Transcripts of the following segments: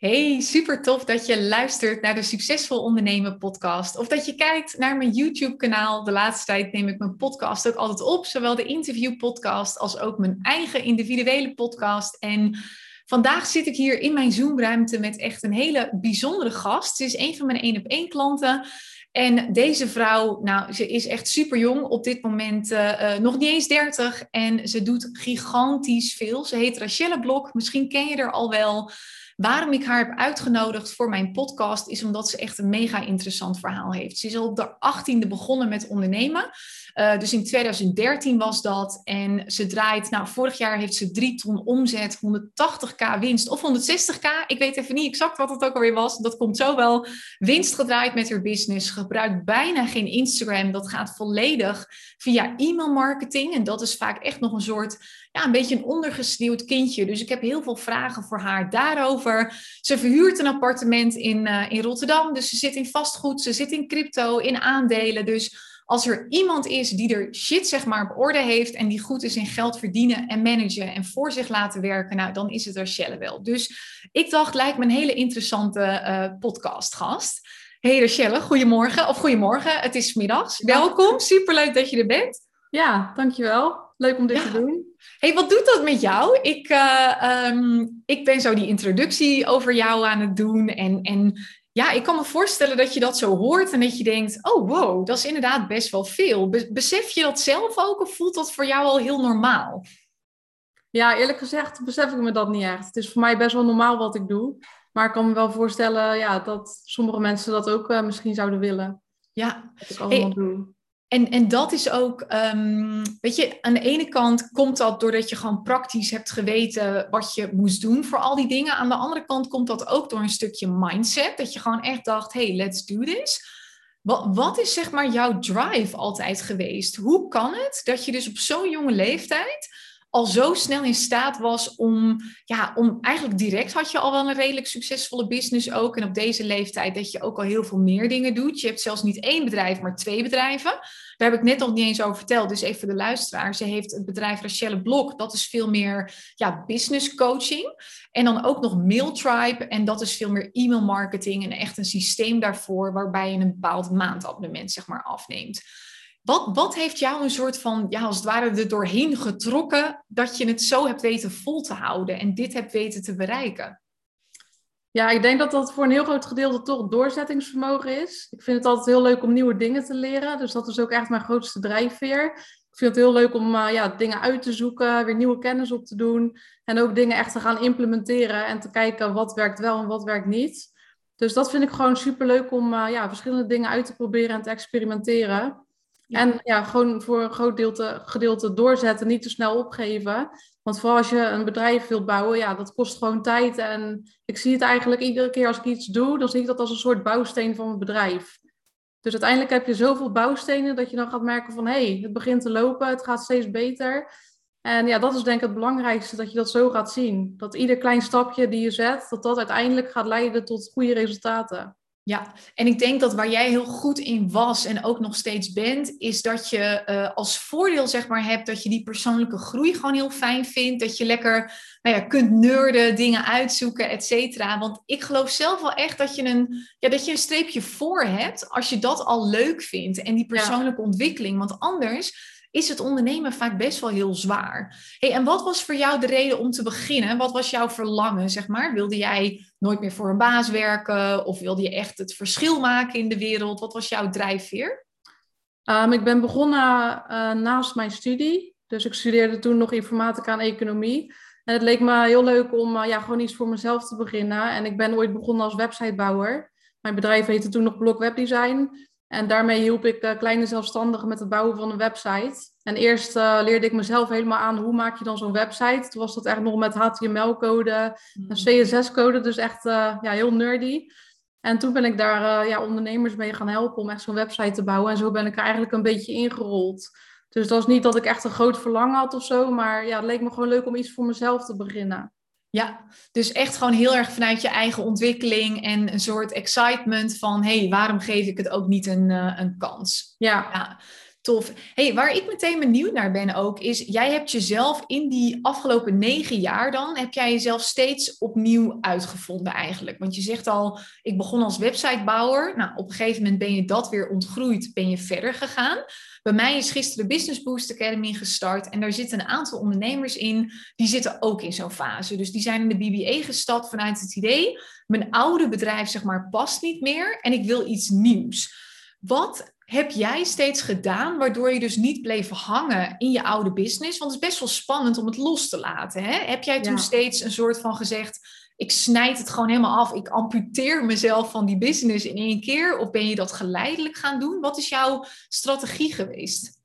Hey, super tof dat je luistert naar de Succesvol Ondernemen podcast. Of dat je kijkt naar mijn YouTube kanaal. De laatste tijd neem ik mijn podcast ook altijd op. Zowel de interview podcast als ook mijn eigen individuele podcast. En vandaag zit ik hier in mijn Zoom ruimte met echt een hele bijzondere gast. Ze is een van mijn één op één klanten. En deze vrouw, nou, ze is echt super jong. Op dit moment uh, nog niet eens 30. En ze doet gigantisch veel. Ze heet Rachelle Blok. Misschien ken je er al wel. Waarom ik haar heb uitgenodigd voor mijn podcast is omdat ze echt een mega interessant verhaal heeft. Ze is al op de 18e begonnen met ondernemen. Uh, dus in 2013 was dat. En ze draait, nou, vorig jaar heeft ze 3 ton omzet, 180k winst of 160k. Ik weet even niet exact wat het ook alweer was. Dat komt zo wel. Winst gedraaid met haar business. Gebruikt bijna geen Instagram. Dat gaat volledig via e-mail marketing. En dat is vaak echt nog een soort ja, een beetje een ondergesneeuwd kindje. Dus ik heb heel veel vragen voor haar daarover. Ze verhuurt een appartement in, uh, in Rotterdam. Dus ze zit in vastgoed, ze zit in crypto, in aandelen. Dus als er iemand is die er shit zeg maar op orde heeft en die goed is in geld verdienen en managen en voor zich laten werken, nou dan is het Rachelle wel. Dus ik dacht, lijkt me een hele interessante uh, podcastgast. Hey Rachelle, goedemorgen of goedemorgen, het is middags. Welkom, superleuk dat je er bent. Ja, dankjewel. Leuk om dit te doen. hey, wat doet dat met jou? Ik, uh, um, ik ben zo die introductie over jou aan het doen. En, en ja, ik kan me voorstellen dat je dat zo hoort en dat je denkt: oh wow, dat is inderdaad best wel veel. besef je dat zelf ook of voelt dat voor jou al heel normaal? Ja, eerlijk gezegd besef ik me dat niet echt. Het is voor mij best wel normaal wat ik doe. Maar ik kan me wel voorstellen ja, dat sommige mensen dat ook uh, misschien zouden willen. Ja, wat ik allemaal hey, doe. En, en dat is ook, um, weet je, aan de ene kant komt dat doordat je gewoon praktisch hebt geweten wat je moest doen voor al die dingen. Aan de andere kant komt dat ook door een stukje mindset. Dat je gewoon echt dacht, hey, let's do this. Wat, wat is zeg maar jouw drive altijd geweest? Hoe kan het dat je dus op zo'n jonge leeftijd al zo snel in staat was om, ja, om eigenlijk direct had je al wel een redelijk succesvolle business ook. En op deze leeftijd dat je ook al heel veel meer dingen doet. Je hebt zelfs niet één bedrijf, maar twee bedrijven. Daar heb ik net nog niet eens over verteld. Dus even de luisteraar. Ze heeft het bedrijf Rachelle Blok. Dat is veel meer ja, business coaching. En dan ook nog Mailtribe. En dat is veel meer e-mail marketing. En echt een systeem daarvoor waarbij je een bepaald maandabonnement zeg maar afneemt. Wat, wat heeft jou een soort van, ja, als het ware er doorheen getrokken dat je het zo hebt weten vol te houden en dit hebt weten te bereiken? Ja, ik denk dat dat voor een heel groot gedeelte toch doorzettingsvermogen is. Ik vind het altijd heel leuk om nieuwe dingen te leren. Dus dat is ook echt mijn grootste drijfveer. Ik vind het heel leuk om uh, ja, dingen uit te zoeken, weer nieuwe kennis op te doen. En ook dingen echt te gaan implementeren en te kijken wat werkt wel en wat werkt niet. Dus dat vind ik gewoon super leuk om uh, ja, verschillende dingen uit te proberen en te experimenteren. En ja, gewoon voor een groot gedeelte, gedeelte doorzetten, niet te snel opgeven. Want vooral als je een bedrijf wilt bouwen, ja, dat kost gewoon tijd. En ik zie het eigenlijk iedere keer als ik iets doe, dan zie ik dat als een soort bouwsteen van mijn bedrijf. Dus uiteindelijk heb je zoveel bouwstenen dat je dan gaat merken van hé, hey, het begint te lopen, het gaat steeds beter. En ja, dat is denk ik het belangrijkste, dat je dat zo gaat zien. Dat ieder klein stapje die je zet, dat dat uiteindelijk gaat leiden tot goede resultaten. Ja, en ik denk dat waar jij heel goed in was en ook nog steeds bent, is dat je uh, als voordeel zeg maar hebt dat je die persoonlijke groei gewoon heel fijn vindt. Dat je lekker nou ja, kunt nerden, dingen uitzoeken, et cetera. Want ik geloof zelf wel echt dat je, een, ja, dat je een streepje voor hebt als je dat al leuk vindt en die persoonlijke ja. ontwikkeling. Want anders is het ondernemen vaak best wel heel zwaar. Hey, en wat was voor jou de reden om te beginnen? Wat was jouw verlangen, zeg maar? Wilde jij nooit meer voor een baas werken? Of wilde je echt het verschil maken in de wereld? Wat was jouw drijfveer? Um, ik ben begonnen uh, naast mijn studie. Dus ik studeerde toen nog informatica en economie. En het leek me heel leuk om uh, ja, gewoon iets voor mezelf te beginnen. En ik ben ooit begonnen als websitebouwer. Mijn bedrijf heette toen nog Blok Webdesign. En daarmee hielp ik uh, kleine zelfstandigen met het bouwen van een website. En eerst uh, leerde ik mezelf helemaal aan hoe maak je dan zo'n website. Toen was dat echt nog met HTML-code en hmm. CSS-code, dus echt uh, ja, heel nerdy. En toen ben ik daar ja, ondernemers mee gaan helpen om echt zo'n website te bouwen. En zo ben ik er eigenlijk een beetje ingerold. Dus dat was niet dat ik echt een groot verlangen had of zo, maar ja, het leek me gewoon leuk om iets voor mezelf te beginnen. Ja, dus echt gewoon heel erg vanuit je eigen ontwikkeling en een soort excitement van, hé, hey, waarom geef ik het ook niet een, uh, een kans? Ja. ja. Tof. Hey, waar ik meteen benieuwd naar ben ook, is jij hebt jezelf in die afgelopen negen jaar dan, heb jij jezelf steeds opnieuw uitgevonden eigenlijk. Want je zegt al, ik begon als websitebouwer. Nou, op een gegeven moment ben je dat weer ontgroeid, ben je verder gegaan. Bij mij is gisteren de Business Boost Academy gestart en daar zitten een aantal ondernemers in, die zitten ook in zo'n fase. Dus die zijn in de BBA gestapt vanuit het idee, mijn oude bedrijf zeg maar past niet meer en ik wil iets nieuws. Wat heb jij steeds gedaan waardoor je dus niet bleef hangen in je oude business? Want het is best wel spannend om het los te laten. Hè? Heb jij toen steeds een soort van gezegd, ik snijd het gewoon helemaal af, ik amputeer mezelf van die business in één keer? Of ben je dat geleidelijk gaan doen? Wat is jouw strategie geweest?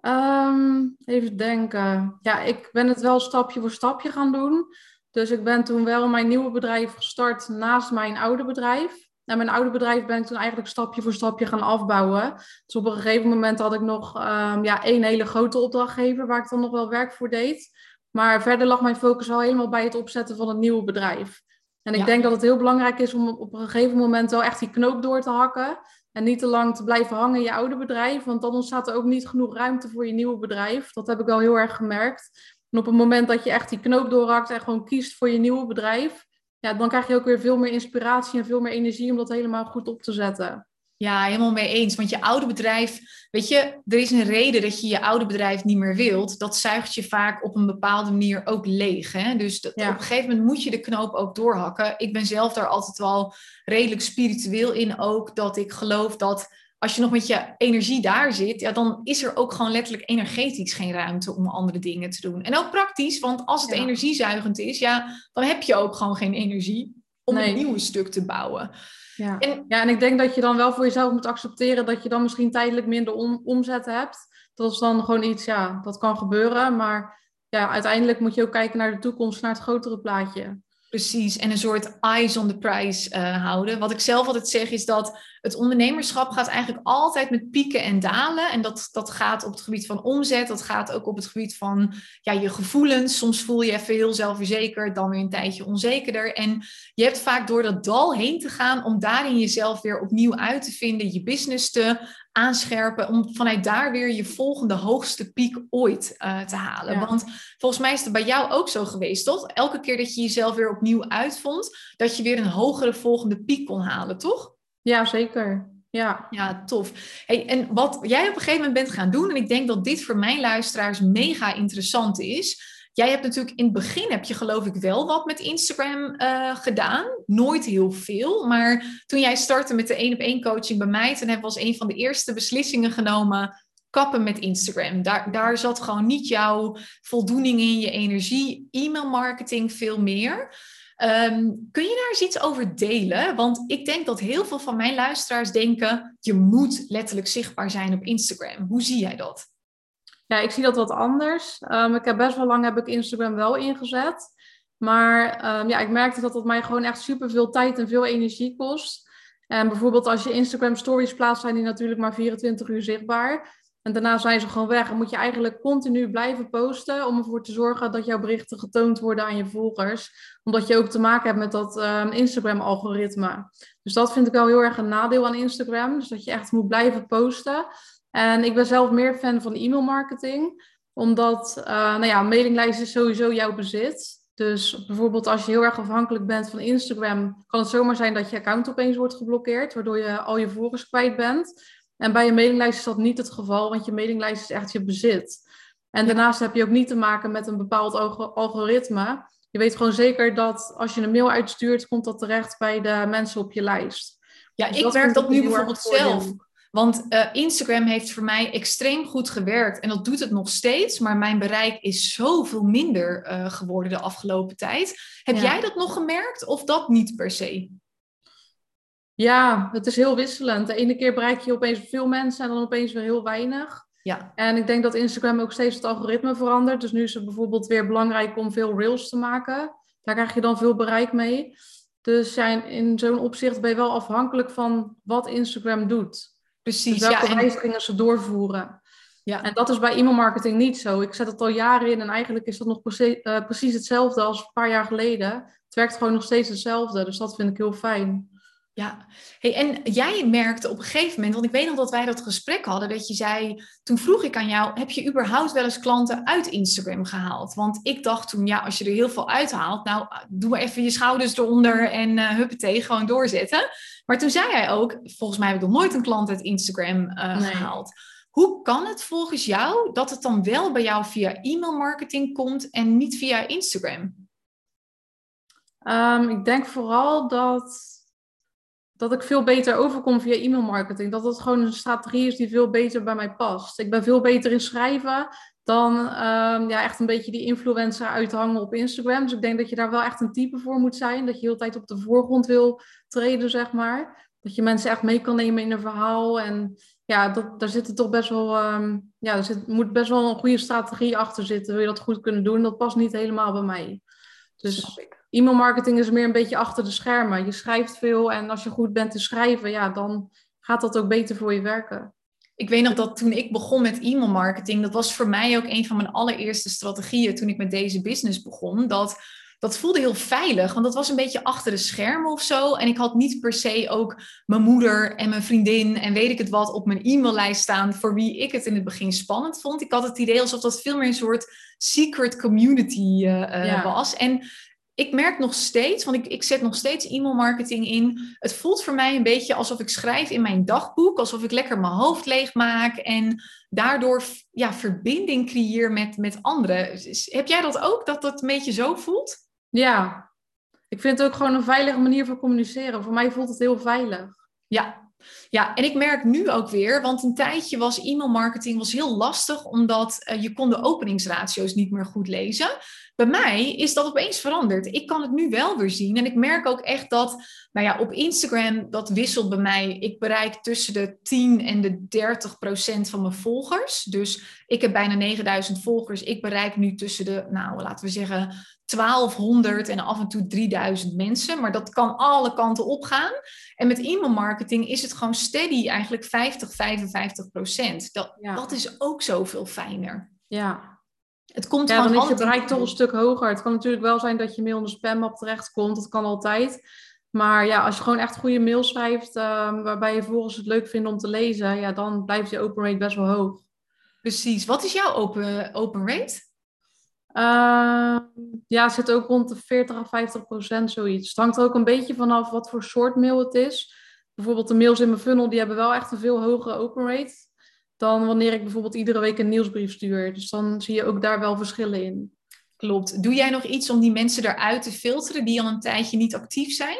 Ehm, even denken. Ja, ik ben het wel stapje voor stapje gaan doen. Dus ik ben toen wel mijn nieuwe bedrijf gestart naast mijn oude bedrijf. En mijn oude bedrijf ben ik toen eigenlijk stapje voor stapje gaan afbouwen. Dus op een gegeven moment had ik nog um, ja, één hele grote opdrachtgever waar ik dan nog wel werk voor deed. Maar verder lag mijn focus wel helemaal bij het opzetten van het nieuwe bedrijf. En ik denk dat het heel belangrijk is om op een gegeven moment wel echt die knoop door te hakken. En niet te lang te blijven hangen in je oude bedrijf. Want dan ontstaat er ook niet genoeg ruimte voor je nieuwe bedrijf. Dat heb ik wel heel erg gemerkt. En op het moment dat je echt die knoop doorhakt en gewoon kiest voor je nieuwe bedrijf, ja, dan krijg je ook weer veel meer inspiratie en veel meer energie om dat helemaal goed op te zetten. Ja, helemaal mee eens. Want je oude bedrijf, weet je, er is een reden dat je je oude bedrijf niet meer wilt. Dat zuigt je vaak op een bepaalde manier ook leeg. Hè? Dus dat, op een gegeven moment moet je de knoop ook doorhakken. Ik ben zelf daar altijd wel redelijk spiritueel in ook. Dat ik geloof dat als je nog met je energie daar zit, ja, dan is er ook gewoon letterlijk energetisch geen ruimte om andere dingen te doen. En ook praktisch, want als het energiezuigend is, ja, dan heb je ook gewoon geen energie om een nieuwe stuk te bouwen. Ja. En, ja, en ik denk dat je dan wel voor jezelf moet accepteren dat je dan misschien tijdelijk minder omzet hebt. Dat is dan gewoon iets, ja, dat kan gebeuren. Maar ja, uiteindelijk moet je ook kijken naar de toekomst, naar het grotere plaatje. Precies, en een soort eyes on the prize uh, houden. Wat ik zelf altijd zeg is dat het ondernemerschap gaat eigenlijk altijd met pieken en dalen. En dat, dat gaat op het gebied van omzet, dat gaat ook op het gebied van ja, je gevoelens. Soms voel je even heel zelfverzekerd, dan weer een tijdje onzekerder. En je hebt vaak door dat dal heen te gaan om daarin jezelf weer opnieuw uit te vinden, je business te aanscherpen, om vanuit daar weer je volgende hoogste piek ooit uh, te halen. Want volgens mij is het bij jou ook zo geweest, toch? Elke keer dat je jezelf weer opnieuw uitvond, dat je weer een hogere volgende piek kon halen, toch? Ja, zeker. Ja. ja, tof. Hey, en wat jij op een gegeven moment bent gaan doen, en ik denk dat dit voor mijn luisteraars mega interessant is. Jij hebt natuurlijk in het begin, heb je geloof ik wel wat met Instagram uh, gedaan. Nooit heel veel, maar toen jij startte met de één op één coaching bij mij, toen hebben we als een van de eerste beslissingen genomen, kappen met Instagram. Daar, daar zat gewoon niet jouw voldoening in, je energie, e-mail marketing veel meer. Ehm, kun je daar eens iets over delen? Want ik denk dat heel veel van mijn luisteraars denken: je moet letterlijk zichtbaar zijn op Instagram. Hoe zie jij dat? Ja, ik zie dat wat anders. Um, ik heb best wel lang heb ik Instagram wel ingezet. Maar um, ja, ik merkte dat het mij gewoon echt super veel tijd en veel energie kost. En bijvoorbeeld als je Instagram stories plaatst, zijn die natuurlijk maar 24 uur zichtbaar. En daarna zijn ze gewoon weg. Dan moet je eigenlijk continu blijven posten om ervoor te zorgen dat jouw berichten getoond worden aan je volgers. Omdat je ook te maken hebt met dat um, Instagram-algoritme. Dus dat vind ik wel heel erg een nadeel aan Instagram. Dus dat je echt moet blijven posten. En ik ben zelf meer fan van e-mail marketing. Omdat, uh, nou ja, een mailinglijst is sowieso jouw bezit. Dus bijvoorbeeld als je heel erg afhankelijk bent van Instagram, kan het zomaar zijn dat je account opeens wordt geblokkeerd, waardoor je al je volgers kwijt bent. En bij je mailinglijst is dat niet het geval, want je mailinglijst is echt je bezit. En daarnaast heb je ook niet te maken met een bepaald algoritme. Je weet gewoon zeker dat als je een mail uitstuurt, komt dat terecht bij de mensen op je lijst. Ja, dus ik werk dat nu bijvoorbeeld zelf. Want uh, Instagram heeft voor mij extreem goed gewerkt en dat doet het nog steeds, maar mijn bereik is zoveel minder uh, geworden de afgelopen tijd. Heb jij dat nog gemerkt of dat niet per se? Ja, het is heel wisselend. De ene keer bereik je opeens veel mensen en dan opeens weer heel weinig. Ja. En ik denk dat Instagram ook steeds het algoritme verandert. Dus nu is het bijvoorbeeld weer belangrijk om veel reels te maken. Daar krijg je dan veel bereik mee. Dus zijn in zo'n opzicht ben je wel afhankelijk van wat Instagram doet. Precies. Dus welke ja, en... wijzigingen ze doorvoeren. Ja. En dat is bij e-mailmarketing niet zo. Ik zet het al jaren in en eigenlijk is dat nog precies, uh, precies hetzelfde als een paar jaar geleden. Het werkt gewoon nog steeds hetzelfde. Dus dat vind ik heel fijn. Ja, hey, en jij merkte op een gegeven moment, want ik weet nog dat wij dat gesprek hadden, dat je zei, toen vroeg ik aan jou, heb je überhaupt wel eens klanten uit Instagram gehaald? Want ik dacht toen, ja, als je er heel veel uithaalt, nou, doe maar even je schouders eronder en uh, huppatee, gewoon doorzetten. Maar toen zei hij ook, volgens mij heb ik nog nooit een klant uit Instagram uh, gehaald. Hoe kan het volgens jou dat het dan wel bij jou via e-mail marketing komt en niet via Instagram? Um, ik denk vooral dat dat ik veel beter overkom via e-mail marketing. Dat het gewoon een strategie is die veel beter bij mij past. Ik ben veel beter in schrijven dan um, ja, echt een beetje die influencer uithangen op Instagram. Dus ik denk dat je daar wel echt een type voor moet zijn. Dat je de hele tijd op de voorgrond wil treden, zeg maar. Dat je mensen echt mee kan nemen in een verhaal. En ja, dat, daar zit er toch best wel, um, ja, er zit, moet best wel een goede strategie achter zitten. Wil je dat goed kunnen doen? Dat past niet helemaal bij mij. Dus e-mail marketing is meer een beetje achter de schermen. Je schrijft veel en als je goed bent te schrijven, ja, dan gaat dat ook beter voor je werken. Ik weet nog dat toen ik begon met e-mail marketing, dat was voor mij ook een van mijn allereerste strategieën toen ik met deze business begon. Dat, dat voelde heel veilig, want dat was een beetje achter de schermen of zo. En ik had niet per se ook mijn moeder en mijn vriendin en weet ik het wat op mijn e-maillijst staan voor wie ik het in het begin spannend vond. Ik had het idee alsof dat veel meer een soort secret community uh, was. En ik merk nog steeds, want ik, ik zet nog steeds e-mail marketing in. Het voelt voor mij een beetje alsof ik schrijf in mijn dagboek, alsof ik lekker mijn hoofd leeg maak en daardoor ja, verbinding creëer met, met anderen. Heb jij dat ook, dat dat een beetje zo voelt? Ja, ik vind het ook gewoon een veilige manier van communiceren. Voor mij voelt het heel veilig. Ja, ja, en ik merk nu ook weer, want een tijdje was e-mail marketing was heel lastig, omdat uh, je kon de openingsratio's niet meer goed lezen. Bij mij is dat opeens veranderd. Ik kan het nu wel weer zien. En ik merk ook echt dat, nou ja, op Instagram, dat wisselt bij mij. Ik bereik tussen de 10 en de 30 procent van mijn volgers. Dus ik heb bijna 9000 volgers. Ik bereik nu tussen de, nou, laten we zeggen, 1200 en af en toe 3000 mensen. Maar dat kan alle kanten opgaan. En met e-mail marketing is het gewoon steady, eigenlijk 50, 55 procent. Dat, dat is ook zoveel fijner. Ja, het komt ja, dan is je bereik toch een stuk hoger. Het kan natuurlijk wel zijn dat je mail in de spammap terechtkomt. Dat kan altijd. Maar ja, als je gewoon echt goede mail schrijft, uh, waarbij je volgens het leuk vindt om te lezen, ja, dan blijft je open rate best wel hoog. Precies. Wat is jouw open, open rate? Uh, ja, zit ook rond de 40 à 50 procent zoiets. Het hangt er ook een beetje vanaf wat voor soort mail het is. Bijvoorbeeld de mails in mijn funnel, die hebben wel echt een veel hogere open rate dan wanneer ik bijvoorbeeld iedere week een nieuwsbrief stuur. Dus dan zie je ook daar wel verschillen in. Klopt. Doe jij nog iets om die mensen eruit te filteren die al een tijdje niet actief zijn?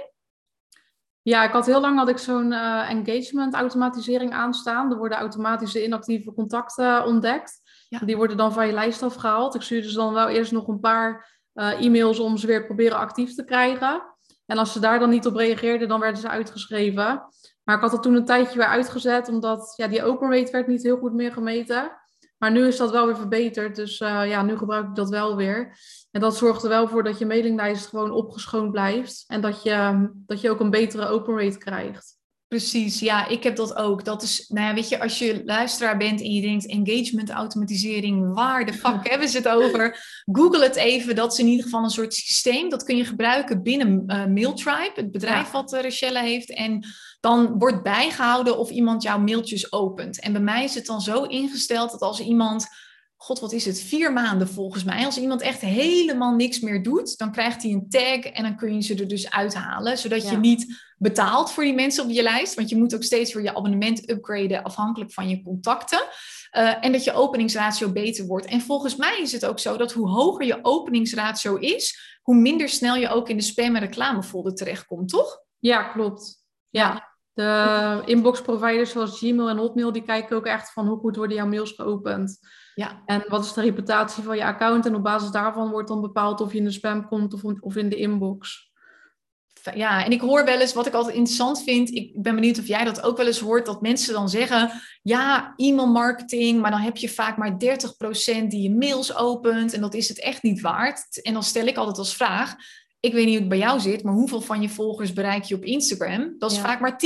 Ja, ik had heel lang had ik zo'n uh, engagement automatisering aanstaan. Er worden automatische inactieve contacten ontdekt. Die worden dan van je lijst afgehaald. Ik stuur dus dan wel eerst nog een paar uh, e-mails om ze weer proberen actief te krijgen. En als ze daar dan niet op reageerden, dan werden ze uitgeschreven. Maar ik had het toen een tijdje weer uitgezet, omdat ja, die open rate werd niet heel goed meer gemeten. Maar nu is dat wel weer verbeterd, dus uh, ja, nu gebruik ik dat wel weer. En dat zorgt er wel voor dat je mailinglijst gewoon opgeschoond blijft. En dat je, dat je ook een betere open rate krijgt. Precies, ja, ik heb dat ook. Dat is, nou ja, weet je, als je luisteraar bent en je denkt engagement automatisering, waar de fuck hebben ze het over? Google het even, dat is in ieder geval een soort systeem. Dat kun je gebruiken binnen uh, Mailtribe, het bedrijf wat uh, Rochelle heeft. En dan wordt bijgehouden of iemand jouw mailtjes opent. En bij mij is het dan zo ingesteld dat als iemand god, wat is het, vier maanden volgens mij. Als iemand echt helemaal niks meer doet, dan krijgt hij een tag en dan kun je ze er dus uithalen. Zodat je niet betaalt voor die mensen op je lijst, want je moet ook steeds weer je abonnement upgraden afhankelijk van je contacten. Uh, en dat je openingsratio beter wordt. En volgens mij is het ook zo dat hoe hoger je openingsratio is, hoe minder snel je ook in de spam- en reclamefolder terechtkomt, toch? Ja, klopt. Ja. De inbox providers zoals Gmail en Hotmail, die kijken ook echt van hoe goed worden jouw mails geopend. Ja. En wat is de reputatie van je account? En op basis daarvan wordt dan bepaald of je in de spam komt of, of in de inbox. Ja, en ik hoor wel eens wat ik altijd interessant vind. Ik ben benieuwd of jij dat ook wel eens hoort. Dat mensen dan zeggen: ja, e-mail marketing, maar dan heb je vaak maar 30% die je mails opent. En dat is het echt niet waard. En dan stel ik altijd als vraag: ik weet niet hoe het bij jou zit, maar hoeveel van je volgers bereik je op Instagram? Dat is vaak maar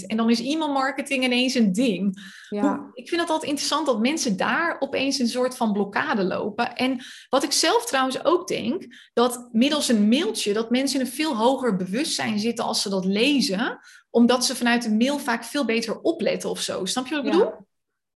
10%. En dan is e-mailmarketing ineens een ding. Ja. Ik vind het altijd interessant dat mensen daar opeens een soort van blokkade lopen. En wat ik zelf trouwens ook denk, dat middels een mailtje, dat mensen in een veel hoger bewustzijn zitten als ze dat lezen, omdat ze vanuit de mail vaak veel beter opletten of zo. Snap je wat ik bedoel?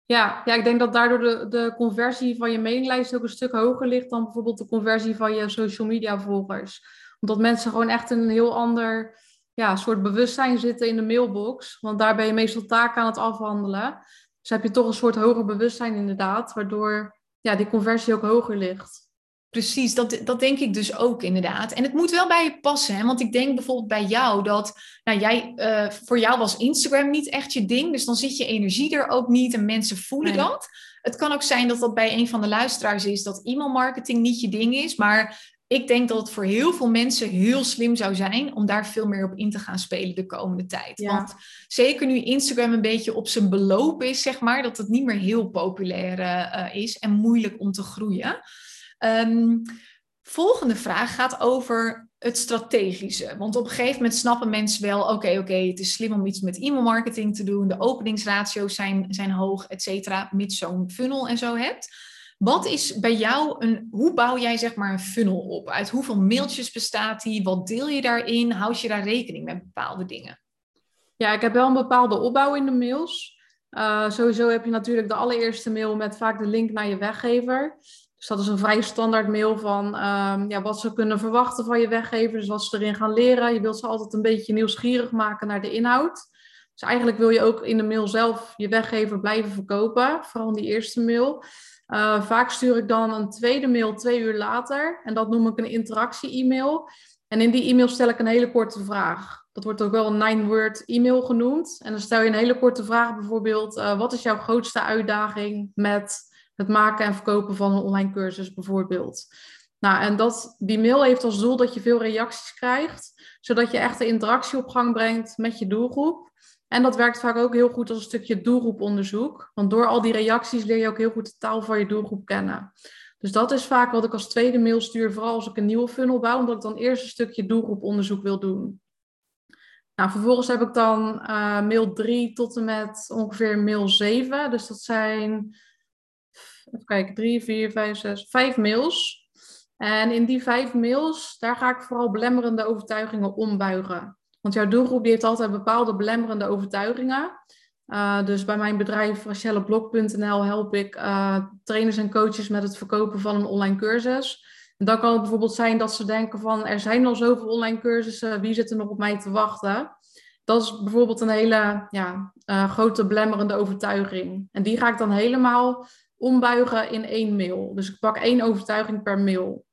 Ja, ja, ik denk dat daardoor de, de conversie van je mailinglijst ook een stuk hoger ligt dan bijvoorbeeld de conversie van je social media volgers. Omdat mensen gewoon echt een heel ander ja, soort bewustzijn zitten in de mailbox. Want daar ben je meestal taken aan het afhandelen. Dus heb je toch een soort hoger bewustzijn inderdaad, waardoor ja, die conversie ook hoger ligt. Precies, dat, dat denk ik dus ook inderdaad. En het moet wel bij je passen. Hè? Want ik denk bijvoorbeeld bij jou dat, nou jij, uh, voor jou was Instagram niet echt je ding. Dus dan zit je energie er ook niet en mensen voelen dat. Het kan ook zijn dat dat bij een van de luisteraars is dat e-mailmarketing niet je ding is. Maar ik denk dat het voor heel veel mensen heel slim zou zijn om daar veel meer op in te gaan spelen de komende tijd. Want zeker nu Instagram een beetje op zijn beloop is, zeg maar, dat het niet meer heel populair uh, is en moeilijk om te groeien. Um, volgende vraag gaat over het strategische. Want op een gegeven moment snappen mensen wel, oké, oké, het is slim om iets met e-mailmarketing te doen. De openingsratio's zijn, zijn hoog, et cetera, mits zo'n funnel en zo hebt. Wat is bij jou een, hoe bouw jij zeg maar een funnel op? Uit hoeveel mailtjes bestaat die? Wat deel je daarin? Houd je daar rekening met bepaalde dingen? Ja, ik heb wel een bepaalde opbouw in de mails. Uh, sowieso heb je natuurlijk de allereerste mail met vaak de link naar je weggever. Dus dat is een vrij standaard mail van um, ja, wat ze kunnen verwachten van je weggever. Dus wat ze erin gaan leren. Je wilt ze altijd een beetje nieuwsgierig maken naar de inhoud. Dus eigenlijk wil je ook in de mail zelf je weggever blijven verkopen. Vooral in die eerste mail. Uh, vaak stuur ik dan een tweede mail twee uur later. En dat noem ik een interactie-e-mail. En in die e-mail stel ik een hele korte vraag. Dat wordt ook wel een nine-word e-mail genoemd. En dan stel je een hele korte vraag, bijvoorbeeld: uh, wat is jouw grootste uitdaging met het maken en verkopen van een online cursus bijvoorbeeld. Nou, en dat, die mail heeft als doel dat je veel reacties krijgt, zodat je echt de interactie op gang brengt met je doelgroep. En dat werkt vaak ook heel goed als een stukje doelgroeponderzoek, want door al die reacties leer je ook heel goed de taal van je doelgroep kennen. Dus dat is vaak wat ik als tweede mail stuur, vooral als ik een nieuwe funnel bouw, omdat ik dan eerst een stukje doelgroeponderzoek wil doen. Nou, vervolgens heb ik dan uh, mail 3 tot en met ongeveer mail 7. Dus dat zijn even kijken, drie, vier, vijf, zes, vijf mails. En in die vijf mails, daar ga ik vooral belemmerende overtuigingen ombuigen. Want jouw doelgroep die heeft altijd bepaalde belemmerende overtuigingen. Uh, dus bij mijn bedrijf RachelleBlog.nl help ik uh, trainers en coaches met het verkopen van een online cursus. En dan kan het bijvoorbeeld zijn dat ze denken van er zijn al zoveel online cursussen, wie zit er nog op mij te wachten? Dat is bijvoorbeeld een hele ja, uh, grote belemmerende overtuiging. En die ga ik dan helemaal ombuigen in één mail. Dus ik pak één overtuiging per mail.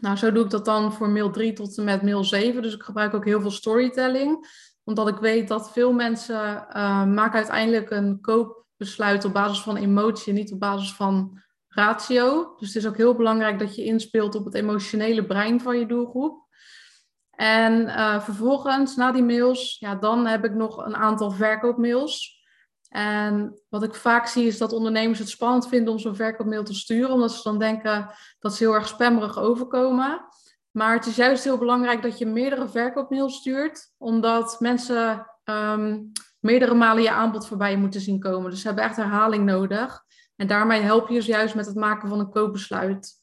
Nou, zo doe ik dat dan voor mail 3 tot en met mail 7. Dus ik gebruik ook heel veel storytelling. Omdat ik weet dat veel mensen uh, maken uiteindelijk een koopbesluit op basis van emotie, niet op basis van ratio. Dus het is ook heel belangrijk dat je inspeelt op het emotionele brein van je doelgroep. En uh, vervolgens, na die mails, ja, dan heb ik nog een aantal verkoopmails. En wat ik vaak zie is dat ondernemers het spannend vinden om zo'n verkoopmail te sturen, omdat ze dan denken dat ze heel erg spammerig overkomen. Maar het is juist heel belangrijk dat je meerdere verkoopmails stuurt, omdat mensen um, meerdere malen je aanbod voorbij moeten zien komen. Dus ze hebben echt herhaling nodig. En daarmee help je ze juist met het maken van een koopbesluit.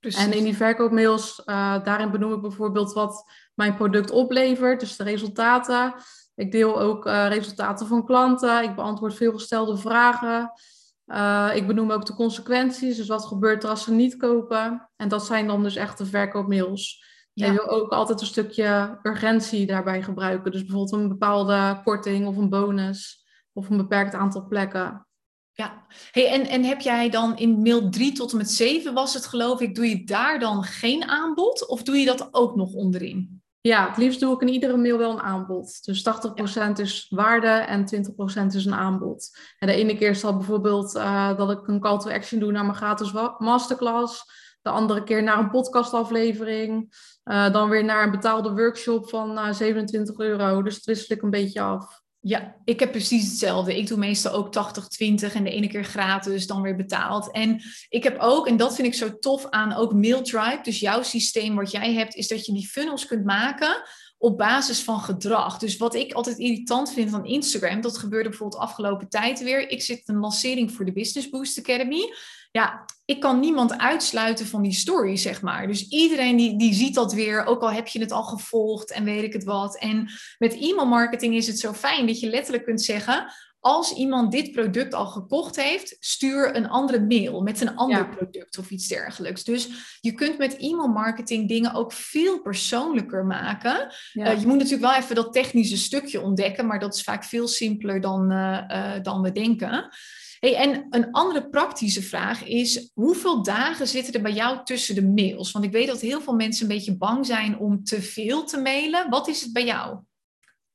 Precies. En in die verkoopmails, uh, daarin benoem ik bijvoorbeeld wat mijn product oplevert, dus de resultaten. Ik deel ook uh, resultaten van klanten. Ik beantwoord veel gestelde vragen. Uh, ik benoem ook de consequenties. Dus wat gebeurt er als ze niet kopen? En dat zijn dan dus echt de verkoopmails. Ja. Je wil ook altijd een stukje urgentie daarbij gebruiken. Dus bijvoorbeeld een bepaalde korting of een bonus of een beperkt aantal plekken. Ja, hey, en, en heb jij dan in mail 3 tot en met 7 was het geloof ik, doe je daar dan geen aanbod of doe je dat ook nog onderin? Ja, het liefst doe ik in iedere mail wel een aanbod. Dus 80% is waarde en 20% is een aanbod. En de ene keer zal bijvoorbeeld uh, dat ik een call to action doe naar mijn gratis masterclass. De andere keer naar een podcastaflevering. Uh, dan weer naar een betaalde workshop van uh, eh, 27 euro. Dus dat wissel ik een beetje af. Ja, ik heb precies hetzelfde. Ik doe meestal ook 80-20 en de ene keer gratis, dan weer betaald. En ik heb ook, en dat vind ik zo tof aan ook Mailtribe, dus jouw systeem wat jij hebt, is dat je die funnels kunt maken op basis van gedrag. Dus wat ik altijd irritant vind van Instagram, dat gebeurde bijvoorbeeld afgelopen tijd weer. Ik zit een lancering voor de Business Boost Academy. Ja, ik kan niemand uitsluiten van die story, zeg maar. Dus iedereen die, die ziet dat weer, ook al heb je het al gevolgd en weet ik het wat. En met e-mail marketing is het zo fijn dat je letterlijk kunt zeggen: als iemand dit product al gekocht heeft, stuur een andere mail met een ander product of iets dergelijks. Dus je kunt met e-mail marketing dingen ook veel persoonlijker maken. Eh, je moet natuurlijk wel even dat technische stukje ontdekken, maar dat is vaak veel simpeler dan, uh, dan we denken. Hey, en een andere praktische vraag is: hoeveel dagen zitten er bij jou tussen de mails? Want ik weet dat heel veel mensen een beetje bang zijn om te veel te mailen. Wat is het bij jou?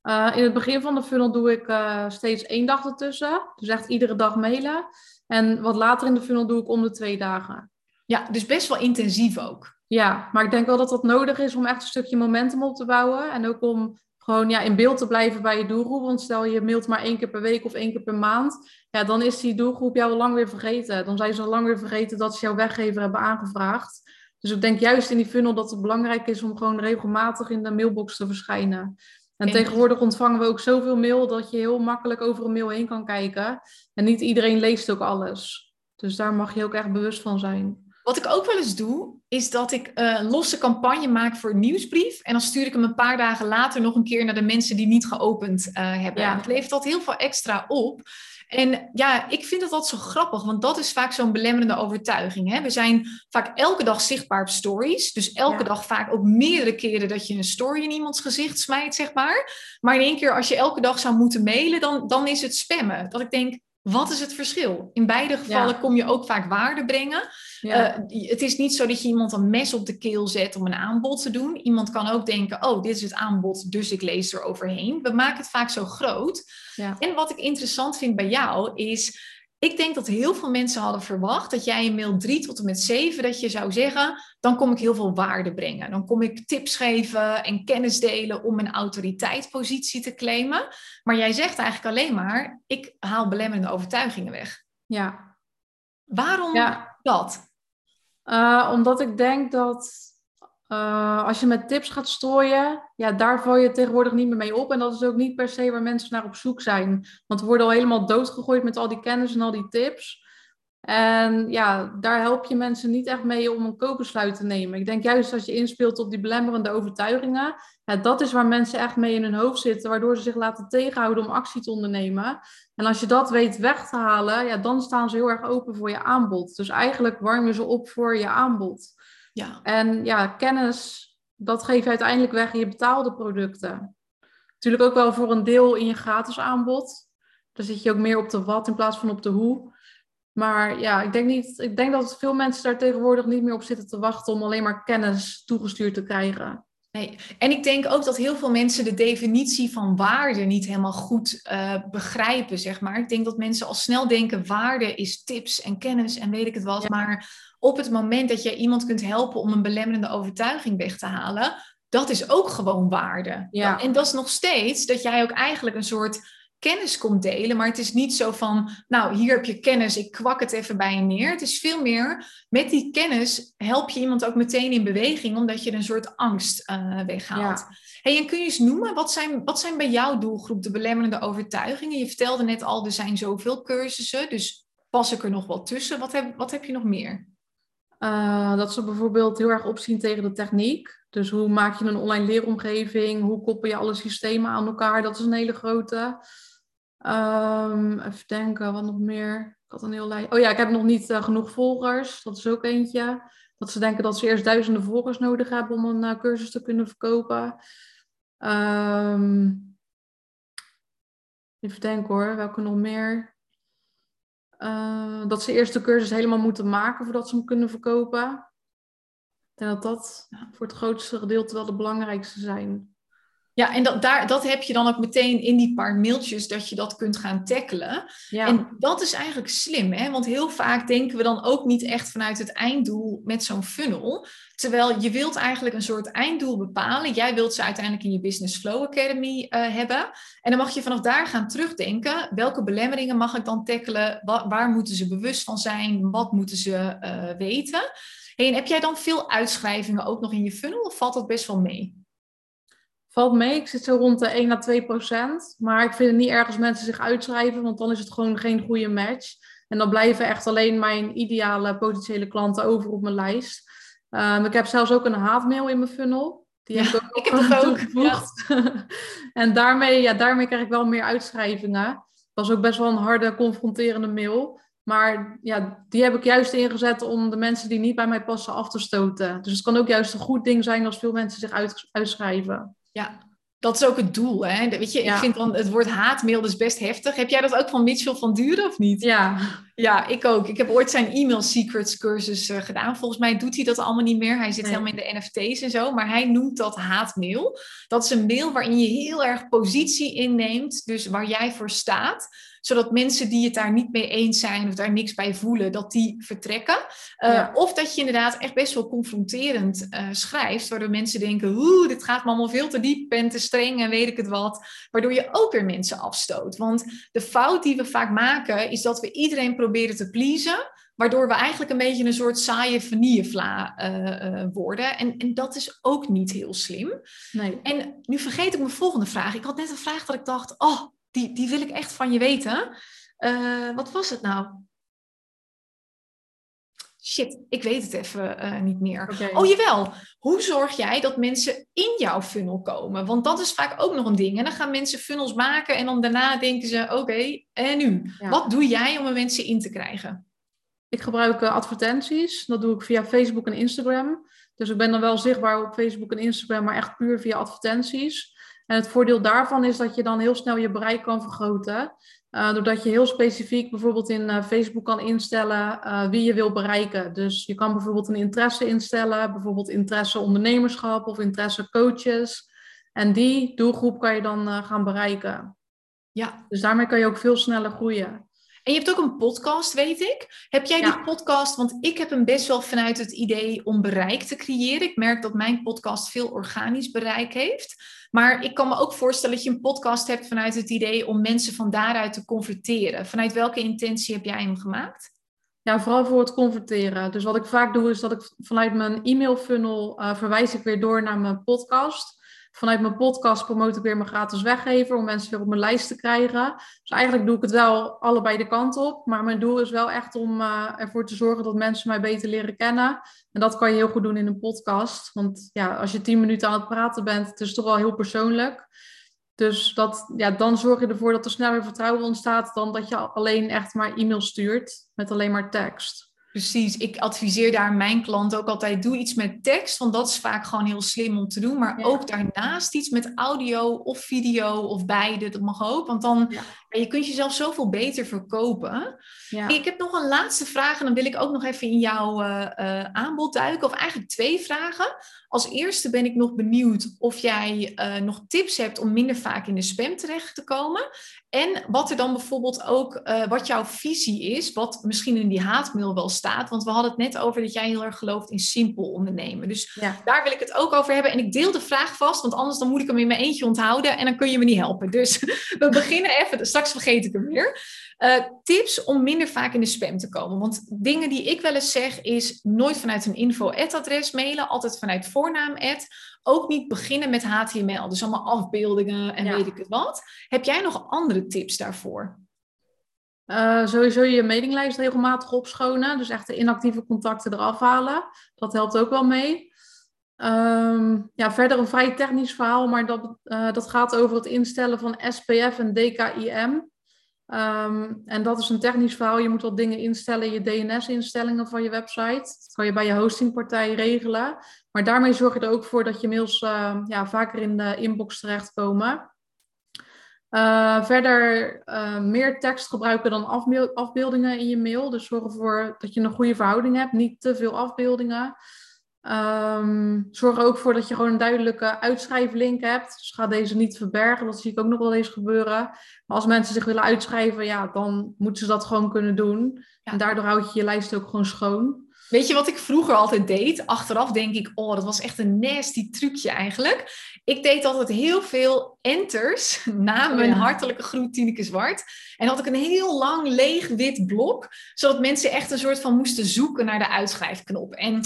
Uh, in het begin van de funnel doe ik uh, steeds één dag ertussen. Dus echt iedere dag mailen. En wat later in de funnel doe ik om de twee dagen. Ja, dus best wel intensief ook. Ja, maar ik denk wel dat dat nodig is om echt een stukje momentum op te bouwen. En ook om gewoon ja, in beeld te blijven bij je doelgroep. Want stel je mailt maar één keer per week of één keer per maand. Ja, dan is die doelgroep jou al lang weer vergeten. Dan zijn ze al lang weer vergeten dat ze jouw weggever hebben aangevraagd. Dus ik denk juist in die funnel dat het belangrijk is om gewoon regelmatig in de mailbox te verschijnen. En tegenwoordig ontvangen we ook zoveel mail dat je heel makkelijk over een mail heen kan kijken. En niet iedereen leest ook alles. Dus daar mag je ook echt bewust van zijn. Wat ik ook wel eens doe, is dat ik uh, een losse campagne maak voor een nieuwsbrief. En dan stuur ik hem een paar dagen later nog een keer naar de mensen die niet geopend uh, hebben. Ja. En het levert dat heel veel extra op. En ja, ik vind dat altijd zo grappig, want dat is vaak zo'n belemmerende overtuiging. Hè? We zijn vaak elke dag zichtbaar op stories. Dus elke dag vaak ook meerdere keren dat je een story in iemands gezicht smijt, zeg maar. Maar in één keer, als je elke dag zou moeten mailen, dan, dan is het spammen. Dat ik denk, wat is het verschil? In beide gevallen kom je ook vaak waarde brengen. Uh, het is niet zo dat je iemand een mes op de keel zet om een aanbod te doen. Iemand kan ook denken, oh, dit is het aanbod, dus ik lees er overheen. We maken het vaak zo groot. Ja. En wat ik interessant vind bij jou is, ik denk dat heel veel mensen hadden verwacht dat jij in mail 3 tot en met 7, dat je zou zeggen, dan kom ik heel veel waarde brengen. Dan kom ik tips geven en kennis delen om mijn autoriteitspositie te claimen. Maar jij zegt eigenlijk alleen maar, ik haal belemmerende overtuigingen weg. Ja. Waarom dat? Uh, omdat ik denk dat uh, als je met tips gaat strooien, ja, daar val je tegenwoordig niet meer mee op. En dat is ook niet per se waar mensen naar op zoek zijn. Want we worden al helemaal doodgegooid met al die kennis en al die tips. En ja, daar help je mensen niet echt mee om een koopbesluit te nemen. Ik denk juist als je inspeelt op die belemmerende overtuigingen, dat is waar mensen echt mee in hun hoofd zitten, waardoor ze zich laten tegenhouden om actie te ondernemen. En als je dat weet weg te halen, ja, dan staan ze heel erg open voor je aanbod. Dus eigenlijk warm je ze op voor je aanbod. Ja. En ja, kennis, dat geef je uiteindelijk weg in je betaalde producten. Natuurlijk ook wel voor een deel in je gratis aanbod. Daar zit je ook meer op de wat in plaats van op de hoe. Maar ja, ik denk, niet, ik denk dat veel mensen daar tegenwoordig niet meer op zitten te wachten om alleen maar kennis toegestuurd te krijgen. Nee. En ik denk ook dat heel veel mensen de definitie van waarde niet helemaal goed uh, begrijpen, zeg maar. Ik denk dat mensen al snel denken, waarde is tips en kennis en weet ik het wat. Maar op het moment dat je iemand kunt helpen om een belemmerende overtuiging weg te halen, dat is ook gewoon waarde. Ja. En dat is nog steeds dat jij ook eigenlijk een soort kennis komt delen, maar het is niet zo van, nou, hier heb je kennis, ik kwak het even bij je neer. Het is veel meer, met die kennis help je iemand ook meteen in beweging, omdat je een soort angst uh, weghaalt. Hey, en kun je eens noemen, wat zijn, wat zijn bij jouw doelgroep de belemmerende overtuigingen? Je vertelde net al, er zijn zoveel cursussen, dus pas ik er nog wel tussen. Wat heb, wat heb je nog meer? Uh, dat ze bijvoorbeeld heel erg opzien tegen de techniek. Dus hoe maak je een online leeromgeving? Hoe koppel je alle systemen aan elkaar? Dat is een hele grote. Um, even denken, wat nog meer? Ik had een heel lijst. Oh ja, ik heb nog niet uh, genoeg volgers. Dat is ook eentje. Dat ze denken dat ze eerst duizenden volgers nodig hebben om een uh, cursus te kunnen verkopen. Um, even denken hoor, welke nog meer? Uh, dat ze eerst de cursus helemaal moeten maken voordat ze hem kunnen verkopen. Denk dat dat voor het grootste gedeelte wel de belangrijkste zijn. Ja, en dat, daar, dat heb je dan ook meteen in die paar mailtjes dat je dat kunt gaan tackelen. Ja. En dat is eigenlijk slim, hè? want heel vaak denken we dan ook niet echt vanuit het einddoel met zo'n funnel. Terwijl je wilt eigenlijk een soort einddoel bepalen. Jij wilt ze uiteindelijk in je Business Flow Academy uh, hebben. En dan mag je vanaf daar gaan terugdenken. Welke belemmeringen mag ik dan tackelen? Waar, waar moeten ze bewust van zijn? Wat moeten ze uh, weten? Hey, en heb jij dan veel uitschrijvingen ook nog in je funnel of valt dat best wel mee? Valt mee, ik zit zo rond de 1 à 2 procent. Maar ik vind het niet erg als mensen zich uitschrijven, want dan is het gewoon geen goede match. En dan blijven echt alleen mijn ideale potentiële klanten over op mijn lijst. Um, ik heb zelfs ook een haatmail in mijn funnel. Die ja, heb ik ook, ik heb dat ook toegevoegd. Ja. en daarmee, ja, daarmee krijg ik wel meer uitschrijvingen. Dat was ook best wel een harde, confronterende mail. Maar ja, die heb ik juist ingezet om de mensen die niet bij mij passen af te stoten. Dus het kan ook juist een goed ding zijn als veel mensen zich uit, uitschrijven. Ja, dat is ook het doel. Hè? Weet je, ja. ik vind dan het woord haatmail dus best heftig. Heb jij dat ook van Mitchell van Duren of niet? Ja. Ja, ik ook. Ik heb ooit zijn e-mail secrets cursus uh, gedaan. Volgens mij doet hij dat allemaal niet meer. Hij zit nee. helemaal in de NFT's en zo. Maar hij noemt dat haatmail. Dat is een mail waarin je heel erg positie inneemt. Dus waar jij voor staat zodat mensen die het daar niet mee eens zijn of daar niks bij voelen, dat die vertrekken. Uh, ja. Of dat je inderdaad echt best wel confronterend uh, schrijft, waardoor mensen denken, oeh, dit gaat me allemaal veel te diep en te streng en weet ik het wat. Waardoor je ook weer mensen afstoot. Want de fout die we vaak maken, is dat we iedereen proberen te pleasen. Waardoor we eigenlijk een beetje een soort saaie vanillevla uh, uh, worden. En, en dat is ook niet heel slim. Nee. En nu vergeet ik mijn volgende vraag. Ik had net een vraag dat ik dacht, oh, die, die wil ik echt van je weten. Uh, wat was het nou? Shit, ik weet het even uh, niet meer. Okay. Oh jawel, hoe zorg jij dat mensen in jouw funnel komen? Want dat is vaak ook nog een ding. En dan gaan mensen funnels maken en dan daarna denken ze, oké, okay, en nu? Ja. Wat doe jij om er mensen in te krijgen? Ik gebruik uh, advertenties. Dat doe ik via Facebook en Instagram. Dus ik ben dan wel zichtbaar op Facebook en Instagram, maar echt puur via advertenties. En het voordeel daarvan is dat je dan heel snel je bereik kan vergroten. Uh, doordat je heel specifiek bijvoorbeeld in uh, Facebook kan instellen uh, wie je wil bereiken. Dus je kan bijvoorbeeld een interesse instellen, bijvoorbeeld interesse ondernemerschap of interesse coaches. En die doelgroep kan je dan gaan bereiken. Ja. Dus daarmee kan je ook veel sneller groeien. En je hebt ook een podcast, weet ik. Heb jij Ja. die podcast? Want ik heb hem best wel vanuit het idee om bereik te creëren. Ik merk dat mijn podcast veel organisch bereik heeft. Maar ik kan me ook voorstellen dat je een podcast hebt vanuit het idee om mensen van daaruit te converteren. Vanuit welke intentie heb jij hem gemaakt? Ja, vooral voor het converteren. Dus wat ik vaak doe, is dat ik vanuit mijn e-mail funnel uh, verwijs ik weer door naar mijn podcast. Vanuit mijn podcast promote ik weer mijn gratis weggever om mensen weer op mijn lijst te krijgen. Dus eigenlijk doe ik het wel allebei de kant op. Maar mijn doel is wel echt om uh, ervoor te zorgen dat mensen mij beter leren kennen. En dat kan je heel goed doen in een podcast. Want ja, als je tien minuten aan het praten bent, het toch wel heel persoonlijk. Dus dat, ja, dan zorg je ervoor dat er sneller vertrouwen ontstaat dan dat je alleen echt maar e-mail stuurt met alleen maar tekst. Precies, ik adviseer daar mijn klant ook altijd, doe iets met tekst, want dat is vaak gewoon heel slim om te doen. Maar Ja. ook daarnaast iets met audio of video of beide, dat mag ook. Want dan, Ja. ja, je kunt jezelf zoveel beter verkopen. Ja. Ik heb nog een laatste vraag en dan wil ik ook nog even in jouw eh, eh, aanbod duiken. Of eigenlijk twee vragen. Als eerste ben ik nog benieuwd of jij eh, nog tips hebt om minder vaak in de spam terecht te komen. En wat er dan bijvoorbeeld ook, eh, wat jouw visie is, wat misschien in die haatmail wel staat. Want we hadden het net over dat jij heel erg gelooft in simpel ondernemen. Dus Ja. daar wil ik het ook over hebben. En ik deel de vraag vast, want anders dan moet ik hem in mijn eentje onthouden en dan kun je me niet helpen. Dus we beginnen even, straks vergeet ik hem weer. Eh, tips om minder vaak in de spam te komen. Want dingen die ik wel eens zeg is nooit vanuit een info-adres mailen, altijd vanuit voornaam-ad. Ook niet beginnen met HTML, dus allemaal afbeeldingen en Ja. weet ik het wat. Heb jij nog andere tips daarvoor? Uh, sowieso je mailinglijst regelmatig opschonen. Dus echt de inactieve contacten eraf halen. Dat helpt ook wel mee. Um, ja, verder een vrij technisch verhaal, maar dat, uh, dat gaat over het instellen van SPF en DKIM. Um, en dat is een technisch verhaal. Je moet wat dingen instellen, je DNS-instellingen van je website. Dat kan je bij je hostingpartij regelen. Maar daarmee zorg je er ook voor dat je mails uh, ja, vaker in de inbox terechtkomen. Uh, verder uh, meer tekst gebruiken dan afbeeld afbeeldingen in je mail. Dus zorg ervoor dat je een goede verhouding hebt, niet te veel afbeeldingen. Ehm, zorg er ook voor dat je gewoon een duidelijke uitschrijflink hebt. Dus ga deze niet verbergen. Dat zie ik ook nog wel eens gebeuren. Maar als mensen zich willen uitschrijven, ja, dan moeten ze dat gewoon kunnen doen. En daardoor houd je je lijst ook gewoon schoon. Weet je wat ik vroeger altijd deed? Achteraf denk ik, oh, dat was echt een nasty trucje eigenlijk. Ik deed altijd heel veel enters na oh, mijn hartelijke groet Tineke Zwart. En had ik een heel lang leeg wit blok, zodat mensen echt een soort van moesten zoeken naar de uitschrijfknop. En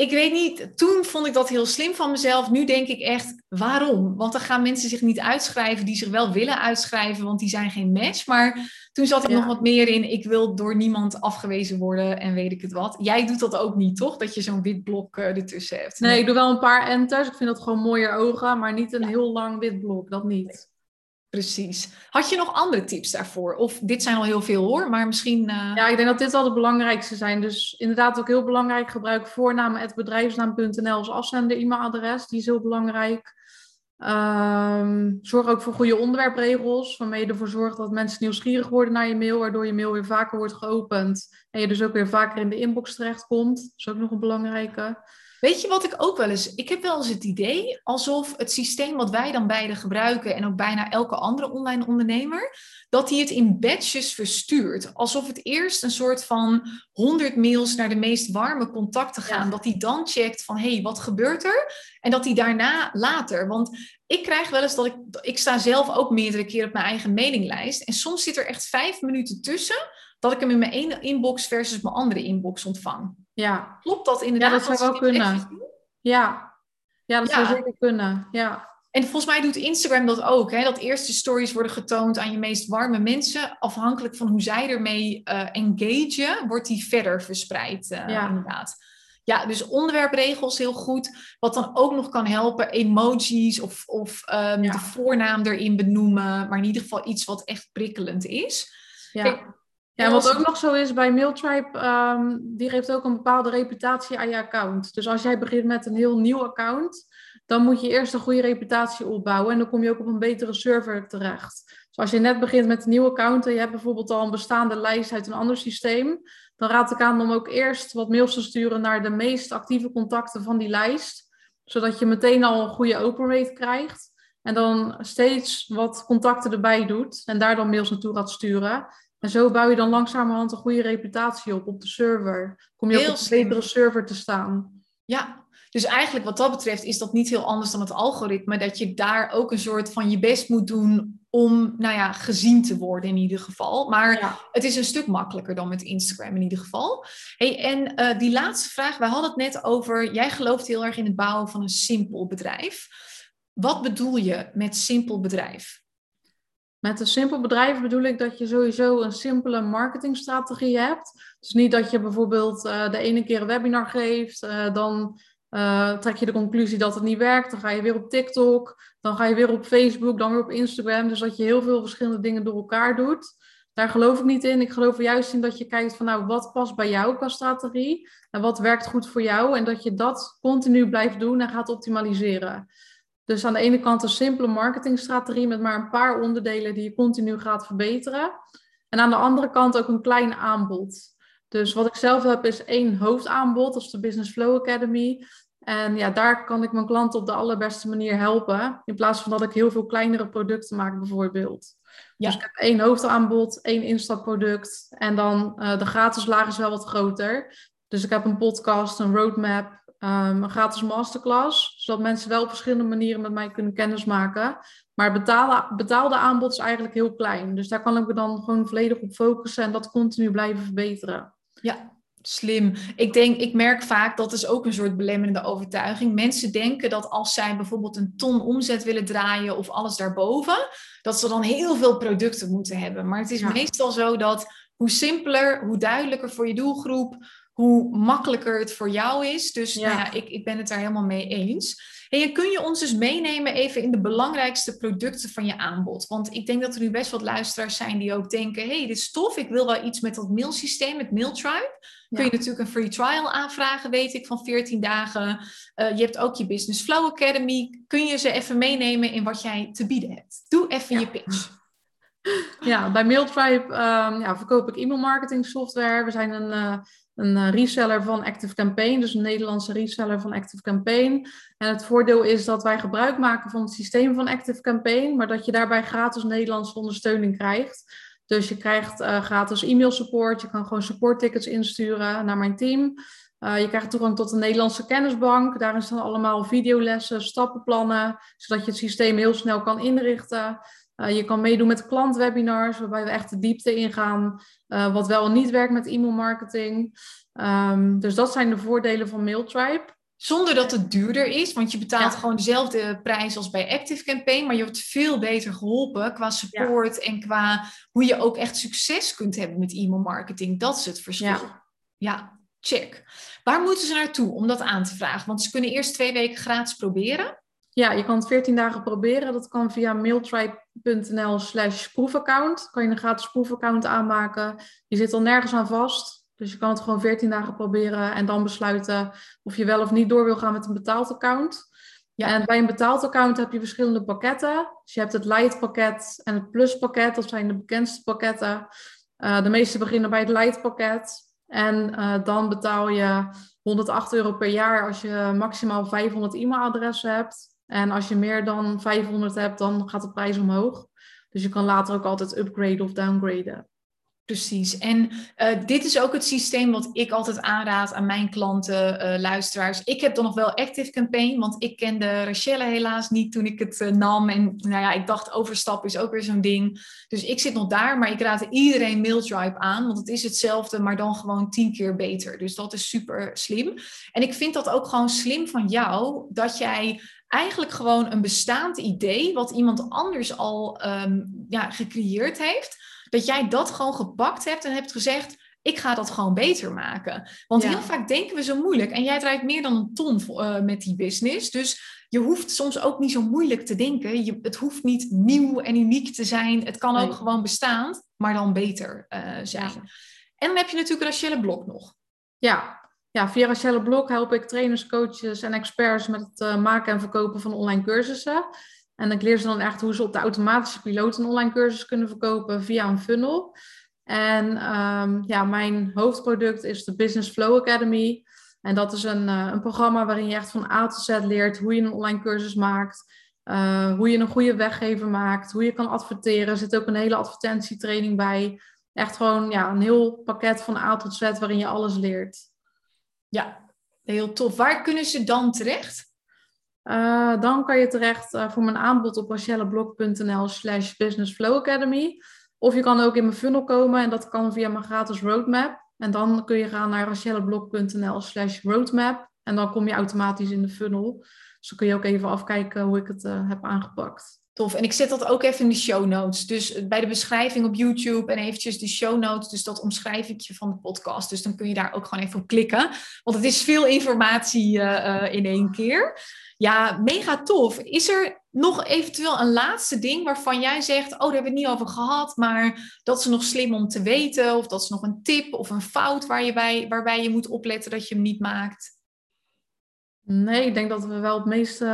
ik weet niet, toen vond ik dat heel slim van mezelf. Nu denk ik echt, waarom? Want dan gaan mensen zich niet uitschrijven die zich wel willen uitschrijven, want die zijn geen match. Maar toen zat ik nog wat meer in, ik wil door niemand afgewezen worden en weet ik het wat. Jij doet dat ook niet, toch? Dat je zo'n wit blok uh, ertussen hebt. Nee, ik doe wel een paar enters. Ik vind dat gewoon mooier ogen, maar niet een heel lang wit blok, dat niet. Precies. Had je nog andere tips daarvoor? Of dit zijn al heel veel hoor, maar misschien. Uh... Ja, ik denk dat dit al de belangrijkste zijn. Dus inderdaad ook heel belangrijk. Gebruik voornaam.bedrijfsnaam.nl als afzender e-mailadres. Die is heel belangrijk. Ehm, zorg ook voor goede onderwerpregels, waarmee je ervoor zorgt dat mensen nieuwsgierig worden naar je mail, waardoor je mail weer vaker wordt geopend en je dus ook weer vaker in de inbox terechtkomt. Dat is ook nog een belangrijke. Weet je wat ik ook wel eens... Ik heb wel eens het idee alsof het systeem wat wij dan beide gebruiken... en ook bijna elke andere online ondernemer... dat hij het in batches verstuurt. Alsof het eerst een soort van 100 mails naar de meest warme contacten gaan. Dat hij dan checkt van, hé, hey, wat gebeurt er? En dat hij daarna later... Want ik krijg wel eens dat ik... Ik sta zelf ook meerdere keer op mijn eigen mailinglijst. En soms zit er echt vijf minuten tussen... dat ik hem in mijn ene inbox versus mijn andere inbox ontvang. Ja. Klopt dat inderdaad? Ja, dat zou wel kunnen. Ja. ja, dat zou zeker kunnen. Ja. En volgens mij doet Instagram dat ook. Hè? Dat eerste stories worden getoond aan je meest warme mensen. Afhankelijk van hoe zij ermee uh, engagen, wordt die verder verspreid. Uh, ja. Inderdaad. Ja, dus onderwerpregels heel goed. Wat dan ook nog kan helpen, emojis of, of um, de voornaam erin benoemen. Maar in ieder geval iets wat echt prikkelend is. Ja. Ja, wat ook nog zo is bij Mailtribe, um, die geeft ook een bepaalde reputatie aan je account. Dus als jij begint met een heel nieuw account, dan moet je eerst een goede reputatie opbouwen en dan kom je ook op een betere server terecht. Dus als je net begint met een nieuw account en je hebt bijvoorbeeld al een bestaande lijst uit een ander systeem, dan raad ik aan om ook eerst wat mails te sturen naar de meest actieve contacten van die lijst, zodat je meteen al een goede open rate krijgt. En dan steeds wat contacten erbij doet en daar dan mails naartoe gaat sturen. En zo bouw je dan langzamerhand een goede reputatie op op de server. Kom je op een betere server te staan. Ja, dus eigenlijk wat dat betreft is dat niet heel anders dan het algoritme. Dat je daar ook een soort van je best moet doen om, nou ja, gezien te worden in ieder geval. Maar het is een stuk makkelijker dan met Instagram in ieder geval. Hey, en uh, die laatste vraag, wij hadden het net over, jij gelooft heel erg in het bouwen van een simpel bedrijf. Wat bedoel je met simpel bedrijf? Met een simpel bedrijf bedoel ik dat je sowieso een simpele marketingstrategie hebt. Dus niet dat je bijvoorbeeld uh, de ene keer een webinar geeft, uh, dan uh, trek je de conclusie dat het niet werkt, dan ga je weer op TikTok, dan ga je weer op Facebook, dan weer op Instagram. Dus dat je heel veel verschillende dingen door elkaar doet. Daar geloof ik niet in. Ik geloof juist in dat je kijkt van nou, wat past bij jou qua strategie en wat werkt goed voor jou en dat je dat continu blijft doen en gaat optimaliseren. Dus aan de ene kant een simpele marketingstrategie met maar een paar onderdelen die je continu gaat verbeteren. En aan de andere kant ook een klein aanbod. Dus wat ik zelf heb is één hoofdaanbod, dat is de Business Flow Academy. En ja, daar kan ik mijn klanten op de allerbeste manier helpen. In plaats van dat ik heel veel kleinere producten maak, bijvoorbeeld. Ja. Dus ik heb één hoofdaanbod, één instapproduct. En dan uh, de gratis laag is wel wat groter. Dus ik heb een podcast, een roadmap, um, een gratis masterclass, zodat mensen wel op verschillende manieren met mij kunnen kennismaken. Maar betaalde, betaalde aanbod is eigenlijk heel klein. Dus daar kan ik me dan gewoon volledig op focussen en dat continu blijven verbeteren. Ja, Slim. Ik denk, ik merk vaak dat is ook een soort belemmerende overtuiging. Mensen denken dat als zij bijvoorbeeld een ton omzet willen draaien of alles daarboven, dat ze dan heel veel producten moeten hebben. Maar het is meestal zo dat hoe simpeler, hoe duidelijker voor je doelgroep, hoe makkelijker het voor jou is. Dus ja. Nou ja, ik, ik ben het daar helemaal mee eens. En kun je ons dus meenemen even in de belangrijkste producten van je aanbod? Want ik denk dat er nu best wat luisteraars zijn die ook denken: hey, dit is tof, ik wil wel iets met dat mailsysteem, met Mailtribe. Kun je natuurlijk een free trial aanvragen, weet ik, van 14 dagen. Uh, je hebt ook je Business Flow Academy. Kun je ze even meenemen in wat jij te bieden hebt? Doe even je pitch. Ja, bij Mailtribe um, ja, verkoop ik e-mailmarketing software. We zijn een uh, een reseller van Active Campaign, dus een Nederlandse reseller van Active Campaign. En het voordeel is dat wij gebruik maken van het systeem van Active Campaign, maar dat je daarbij gratis Nederlandse ondersteuning krijgt. Dus je krijgt gratis e-mail support, je kan gewoon support tickets insturen naar mijn team. Uh, je krijgt toegang tot een Nederlandse kennisbank. Daarin staan allemaal videolessen, stappenplannen, zodat je het systeem heel snel kan inrichten. Uh, je kan meedoen met klantwebinars, waarbij we echt de diepte ingaan, uh, wat wel en niet werkt met e-mailmarketing. Um, dus dat zijn de voordelen van Mailtribe. Zonder dat het duurder is, want je betaalt gewoon dezelfde prijs als bij Active Campaign, maar je wordt veel beter geholpen qua support en qua hoe je ook echt succes kunt hebben met e-mailmarketing. Dat is het verschil. Ja. ja. Check. Waar moeten ze naartoe om dat aan te vragen? Want ze kunnen eerst twee weken gratis proberen. Ja, je kan het 14 dagen proberen. Dat kan via mailtribe.nl slash proefaccount. Kan je een gratis proefaccount aanmaken. Je zit al nergens aan vast. Dus je kan het gewoon 14 dagen proberen en dan besluiten of je wel of niet door wil gaan met een betaald account. Ja. En bij een betaald account heb je verschillende pakketten. Dus je hebt het Light pakket en het Plus pakket. Dat zijn de bekendste pakketten. Uh, de meeste beginnen bij het Light pakket. En uh, dan betaal je 108 euro per jaar als je maximaal 500 e-mailadressen hebt. En als je meer dan 500 hebt, dan gaat de prijs omhoog. Dus je kan later ook altijd upgraden of downgraden. Precies. En uh, dit is ook het systeem wat ik altijd aanraad aan mijn klanten, uh, luisteraars. Ik heb dan nog wel Active Campaign, want ik kende Rachelle helaas niet toen ik het uh, nam. En nou ja, ik dacht overstappen is ook weer zo'n ding. Dus ik zit nog daar, maar ik raad iedereen Mailtribe aan, want het is hetzelfde, maar dan gewoon tien keer beter. Dus dat is super slim. En ik vind dat ook gewoon slim van jou, dat jij eigenlijk gewoon een bestaand idee, wat iemand anders al um, ja, gecreëerd heeft dat jij dat gewoon gepakt hebt en hebt gezegd, ik ga dat gewoon beter maken. Want heel vaak denken we zo moeilijk. En jij draait meer dan een ton uh, met die business. Dus je hoeft soms ook niet zo moeilijk te denken. Je, het hoeft niet nieuw en uniek te zijn. Het kan ook gewoon bestaan, maar dan beter uh, zijn. En dan heb je natuurlijk Rachelle Blok nog. Ja. Ja, via Rachelle Blok help ik trainers, coaches en experts met het uh, maken en verkopen van online cursussen. En ik leer ze dan echt hoe ze op de automatische piloot een online cursus kunnen verkopen via een funnel. En um, ja, mijn hoofdproduct is de Business Flow Academy. En dat is een, uh, een programma waarin je echt van A tot Z leert hoe je een online cursus maakt. Uh, hoe je een goede weggever maakt. Hoe je kan adverteren. Er zit ook een hele advertentietraining bij. Echt gewoon ja, een heel pakket van A tot Z waarin je alles leert. Ja, heel tof. Waar kunnen ze dan terecht? Uh, dan kan je terecht uh, voor mijn aanbod op rachelleblog.nl slash businessflowacademy. Of je kan ook in mijn funnel komen en dat kan via mijn gratis roadmap. En dan kun je gaan naar rachelleblog.nl slash roadmap. En dan kom je automatisch in de funnel. Dus dan kun je ook even afkijken hoe ik het uh, heb aangepakt. Tof. En ik zet dat ook even in de show notes. Dus bij de beschrijving op YouTube en eventjes de show notes. Dus dat omschrijf ik je van de podcast. Dus dan kun je daar ook gewoon even op klikken. Want het is veel informatie uh, uh, in één keer. Ja, mega tof. Is er nog eventueel een laatste ding waarvan jij zegt: Oh, daar hebben we het niet over gehad, maar dat is nog slim om te weten? Of dat is nog een tip of een fout waar je bij, waarbij je moet opletten dat je hem niet maakt? Nee, ik denk dat we wel het meeste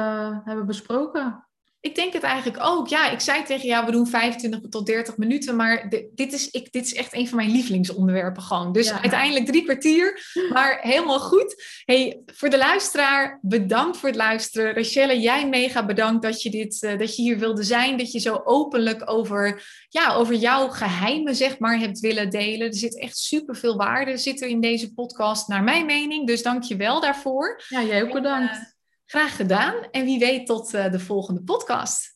hebben besproken. Ik denk het eigenlijk ook. Ja, ik zei tegen jou, we doen 25 tot 30 minuten. Maar dit, is, ik, dit is echt een van mijn lievelingsonderwerpen gewoon. Dus uiteindelijk drie kwartier. Maar helemaal goed. Hey, voor de luisteraar, bedankt voor het luisteren. Rachelle, jij mega bedankt dat je, dit, uh, dat je hier wilde zijn. Dat je zo openlijk over, ja, over jouw geheimen zeg maar, hebt willen delen. Er zit echt superveel waarde zit er in deze podcast, naar mijn mening. Dus dank je wel daarvoor. Ja, jij ook bedankt. Graag gedaan en wie weet tot uh, de volgende podcast.